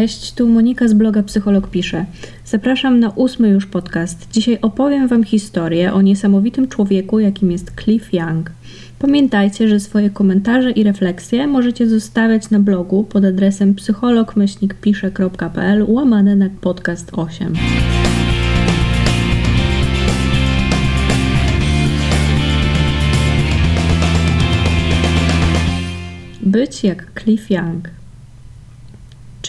Cześć, tu Monika z bloga Psycholog Pisze. Zapraszam na ósmy już podcast. Dzisiaj opowiem Wam historię o niesamowitym człowieku, jakim jest Cliff Young. Pamiętajcie, że swoje komentarze i refleksje możecie zostawiać na blogu pod adresem psycholog-pisze.pl łamane na podcast 8. Być jak Cliff Young.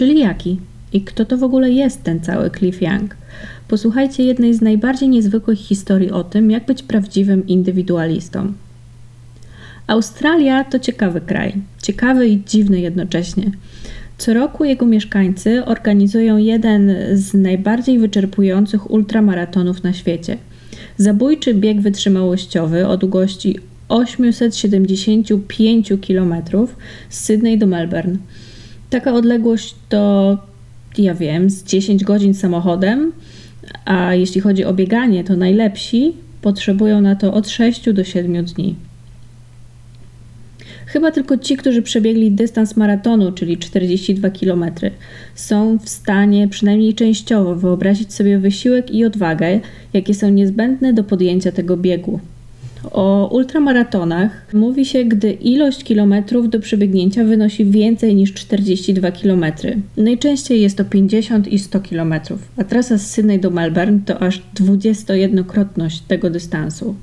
Czyli jaki? I kto to w ogóle jest ten cały Cliff Young? Posłuchajcie jednej z najbardziej niezwykłych historii o tym, jak być prawdziwym indywidualistą. Australia to ciekawy kraj, ciekawy i dziwny jednocześnie. Co roku jego mieszkańcy organizują jeden z najbardziej wyczerpujących ultramaratonów na świecie. Zabójczy bieg wytrzymałościowy o długości 875 km z Sydney do Melbourne. Taka odległość to, ja wiem, z 10 godzin samochodem, a jeśli chodzi o bieganie, to najlepsi potrzebują na to od 6 do 7 dni. Chyba tylko ci, którzy przebiegli dystans maratonu, czyli 42 km, są w stanie przynajmniej częściowo wyobrazić sobie wysiłek i odwagę, jakie są niezbędne do podjęcia tego biegu. O ultramaratonach mówi się, gdy ilość kilometrów do przebiegnięcia wynosi więcej niż 42 km. Najczęściej jest to 50 i 100 km, a trasa z Sydney do Melbourne to aż 21-krotność tego dystansu.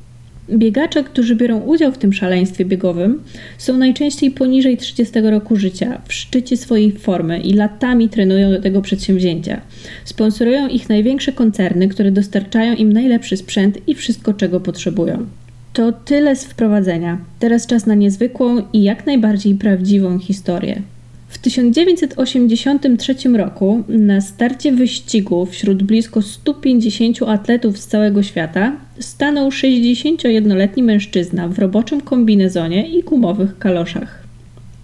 Biegacze, którzy biorą udział w tym szaleństwie biegowym, są najczęściej poniżej 30 roku życia, w szczycie swojej formy i latami trenują do tego przedsięwzięcia. Sponsorują ich największe koncerny, które dostarczają im najlepszy sprzęt i wszystko, czego potrzebują. To tyle z wprowadzenia. Teraz czas na niezwykłą i jak najbardziej prawdziwą historię. W 1983 roku na starcie wyścigu wśród blisko 150 atletów z całego świata stanął 61-letni mężczyzna w roboczym kombinezonie i gumowych kaloszach.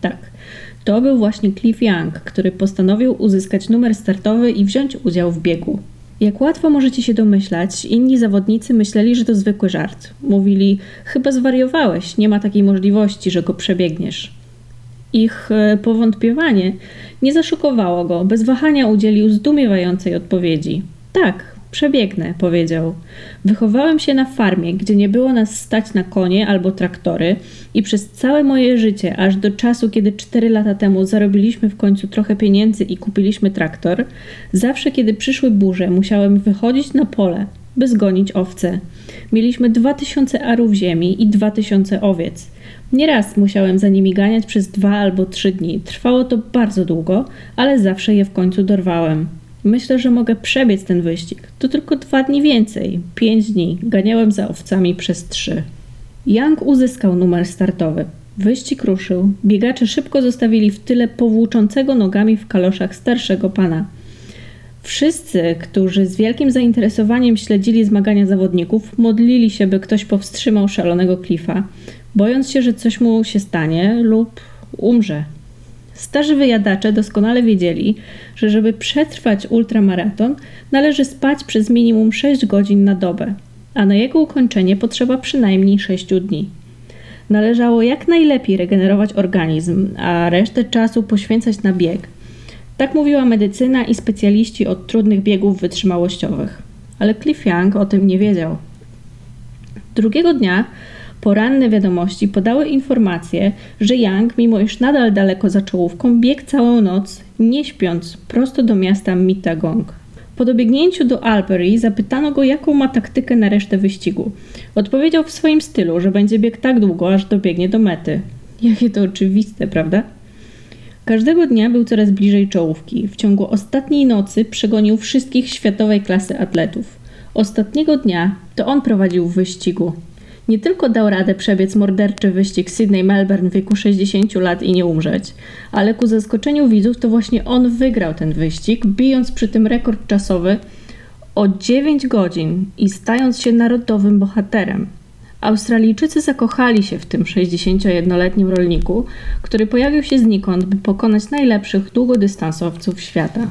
Tak, to był właśnie Cliff Young, który postanowił uzyskać numer startowy i wziąć udział w biegu. Jak łatwo możecie się domyślać, inni zawodnicy myśleli, że to zwykły żart. Mówili: Chyba zwariowałeś, nie ma takiej możliwości, że go przebiegniesz. Ich e, powątpiewanie nie zaszokowało go, bez wahania udzielił zdumiewającej odpowiedzi. Tak, Przebiegnę, powiedział. Wychowałem się na farmie, gdzie nie było nas stać na konie albo traktory i przez całe moje życie, aż do czasu, kiedy cztery lata temu zarobiliśmy w końcu trochę pieniędzy i kupiliśmy traktor, zawsze kiedy przyszły burze, musiałem wychodzić na pole, by zgonić owce. Mieliśmy dwa tysiące arów ziemi i dwa tysiące owiec. Nieraz musiałem za nimi ganiać przez dwa albo trzy dni. Trwało to bardzo długo, ale zawsze je w końcu dorwałem. Myślę, że mogę przebiec ten wyścig. To tylko dwa dni więcej. Pięć dni. Ganiałem za owcami przez trzy. Young uzyskał numer startowy. Wyścig ruszył. Biegacze szybko zostawili w tyle powłóczącego nogami w kaloszach starszego pana. Wszyscy, którzy z wielkim zainteresowaniem śledzili zmagania zawodników, modlili się, by ktoś powstrzymał szalonego Cliffa, bojąc się, że coś mu się stanie lub umrze. Starzy wyjadacze doskonale wiedzieli, że żeby przetrwać ultramaraton, należy spać przez minimum 6 godzin na dobę, a na jego ukończenie potrzeba przynajmniej 6 dni. Należało jak najlepiej regenerować organizm, a resztę czasu poświęcać na bieg. Tak mówiła medycyna i specjaliści od trudnych biegów wytrzymałościowych. Ale Cliff Young o tym nie wiedział. Drugiego dnia Poranne wiadomości podały informację, że Young, mimo iż nadal daleko za czołówką, biegł całą noc, nie śpiąc, prosto do miasta Mittagong. Po dobiegnięciu do Albury zapytano go, jaką ma taktykę na resztę wyścigu. Odpowiedział w swoim stylu, że będzie biegł tak długo, aż dobiegnie do mety. Jakie to oczywiste, prawda? Każdego dnia był coraz bliżej czołówki. W ciągu ostatniej nocy przegonił wszystkich światowej klasy atletów. Ostatniego dnia to on prowadził w wyścigu. Nie tylko dał radę przebiec morderczy wyścig Sydney-Melbourne w wieku 60 lat i nie umrzeć, ale ku zaskoczeniu widzów to właśnie on wygrał ten wyścig, bijąc przy tym rekord czasowy o 9 godzin i stając się narodowym bohaterem. Australijczycy zakochali się w tym 61-letnim rolniku, który pojawił się znikąd, by pokonać najlepszych długodystansowców świata.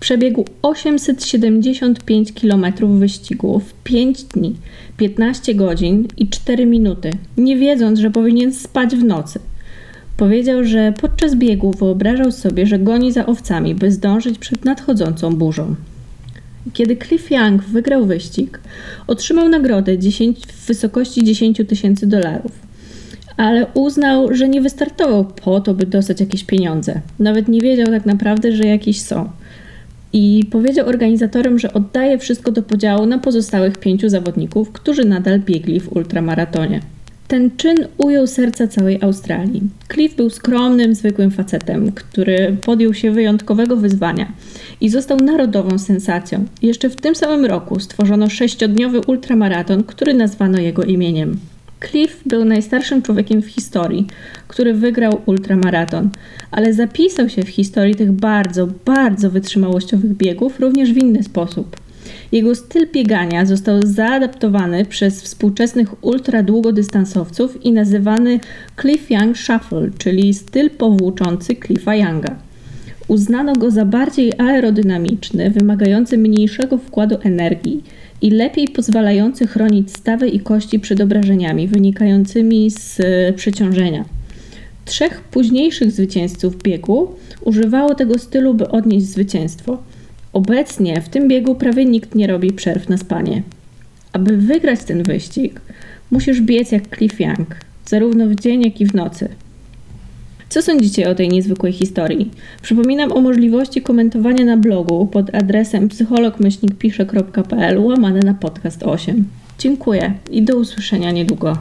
Przebiegł 875 km wyścigu w 5 dni, 15 godzin i 4 minuty, nie wiedząc, że powinien spać w nocy. Powiedział, że podczas biegu wyobrażał sobie, że goni za owcami, by zdążyć przed nadchodzącą burzą. Kiedy Cliff Young wygrał wyścig, otrzymał nagrodę 10, w wysokości 10 tysięcy dolarów, ale uznał, że nie wystartował po to, by dostać jakieś pieniądze. Nawet nie wiedział tak naprawdę, że jakieś są. I powiedział organizatorom, że oddaje wszystko do podziału na pozostałych pięciu zawodników, którzy nadal biegli w ultramaratonie. Ten czyn ujął serca całej Australii. Cliff był skromnym, zwykłym facetem, który podjął się wyjątkowego wyzwania i został narodową sensacją. Jeszcze w tym samym roku stworzono sześciodniowy ultramaraton, który nazwano jego imieniem. Cliff był najstarszym człowiekiem w historii, który wygrał ultramaraton, ale zapisał się w historii tych bardzo, bardzo wytrzymałościowych biegów również w inny sposób. Jego styl biegania został zaadaptowany przez współczesnych ultradługodystansowców i nazywany Cliff Young Shuffle, czyli styl powłóczący Cliffa Younga. Uznano go za bardziej aerodynamiczny, wymagający mniejszego wkładu energii i lepiej pozwalający chronić stawy i kości przed obrażeniami wynikającymi z e, przeciążenia. Trzech późniejszych zwycięzców biegu używało tego stylu, by odnieść zwycięstwo. Obecnie w tym biegu prawie nikt nie robi przerw na spanie. Aby wygrać ten wyścig, musisz biec jak Cliff Young, zarówno w dzień, jak i w nocy. Co sądzicie o tej niezwykłej historii? Przypominam o możliwości komentowania na blogu pod adresem psychologmyślnikpisze.pl łamane na podcast 8. Dziękuję i do usłyszenia niedługo.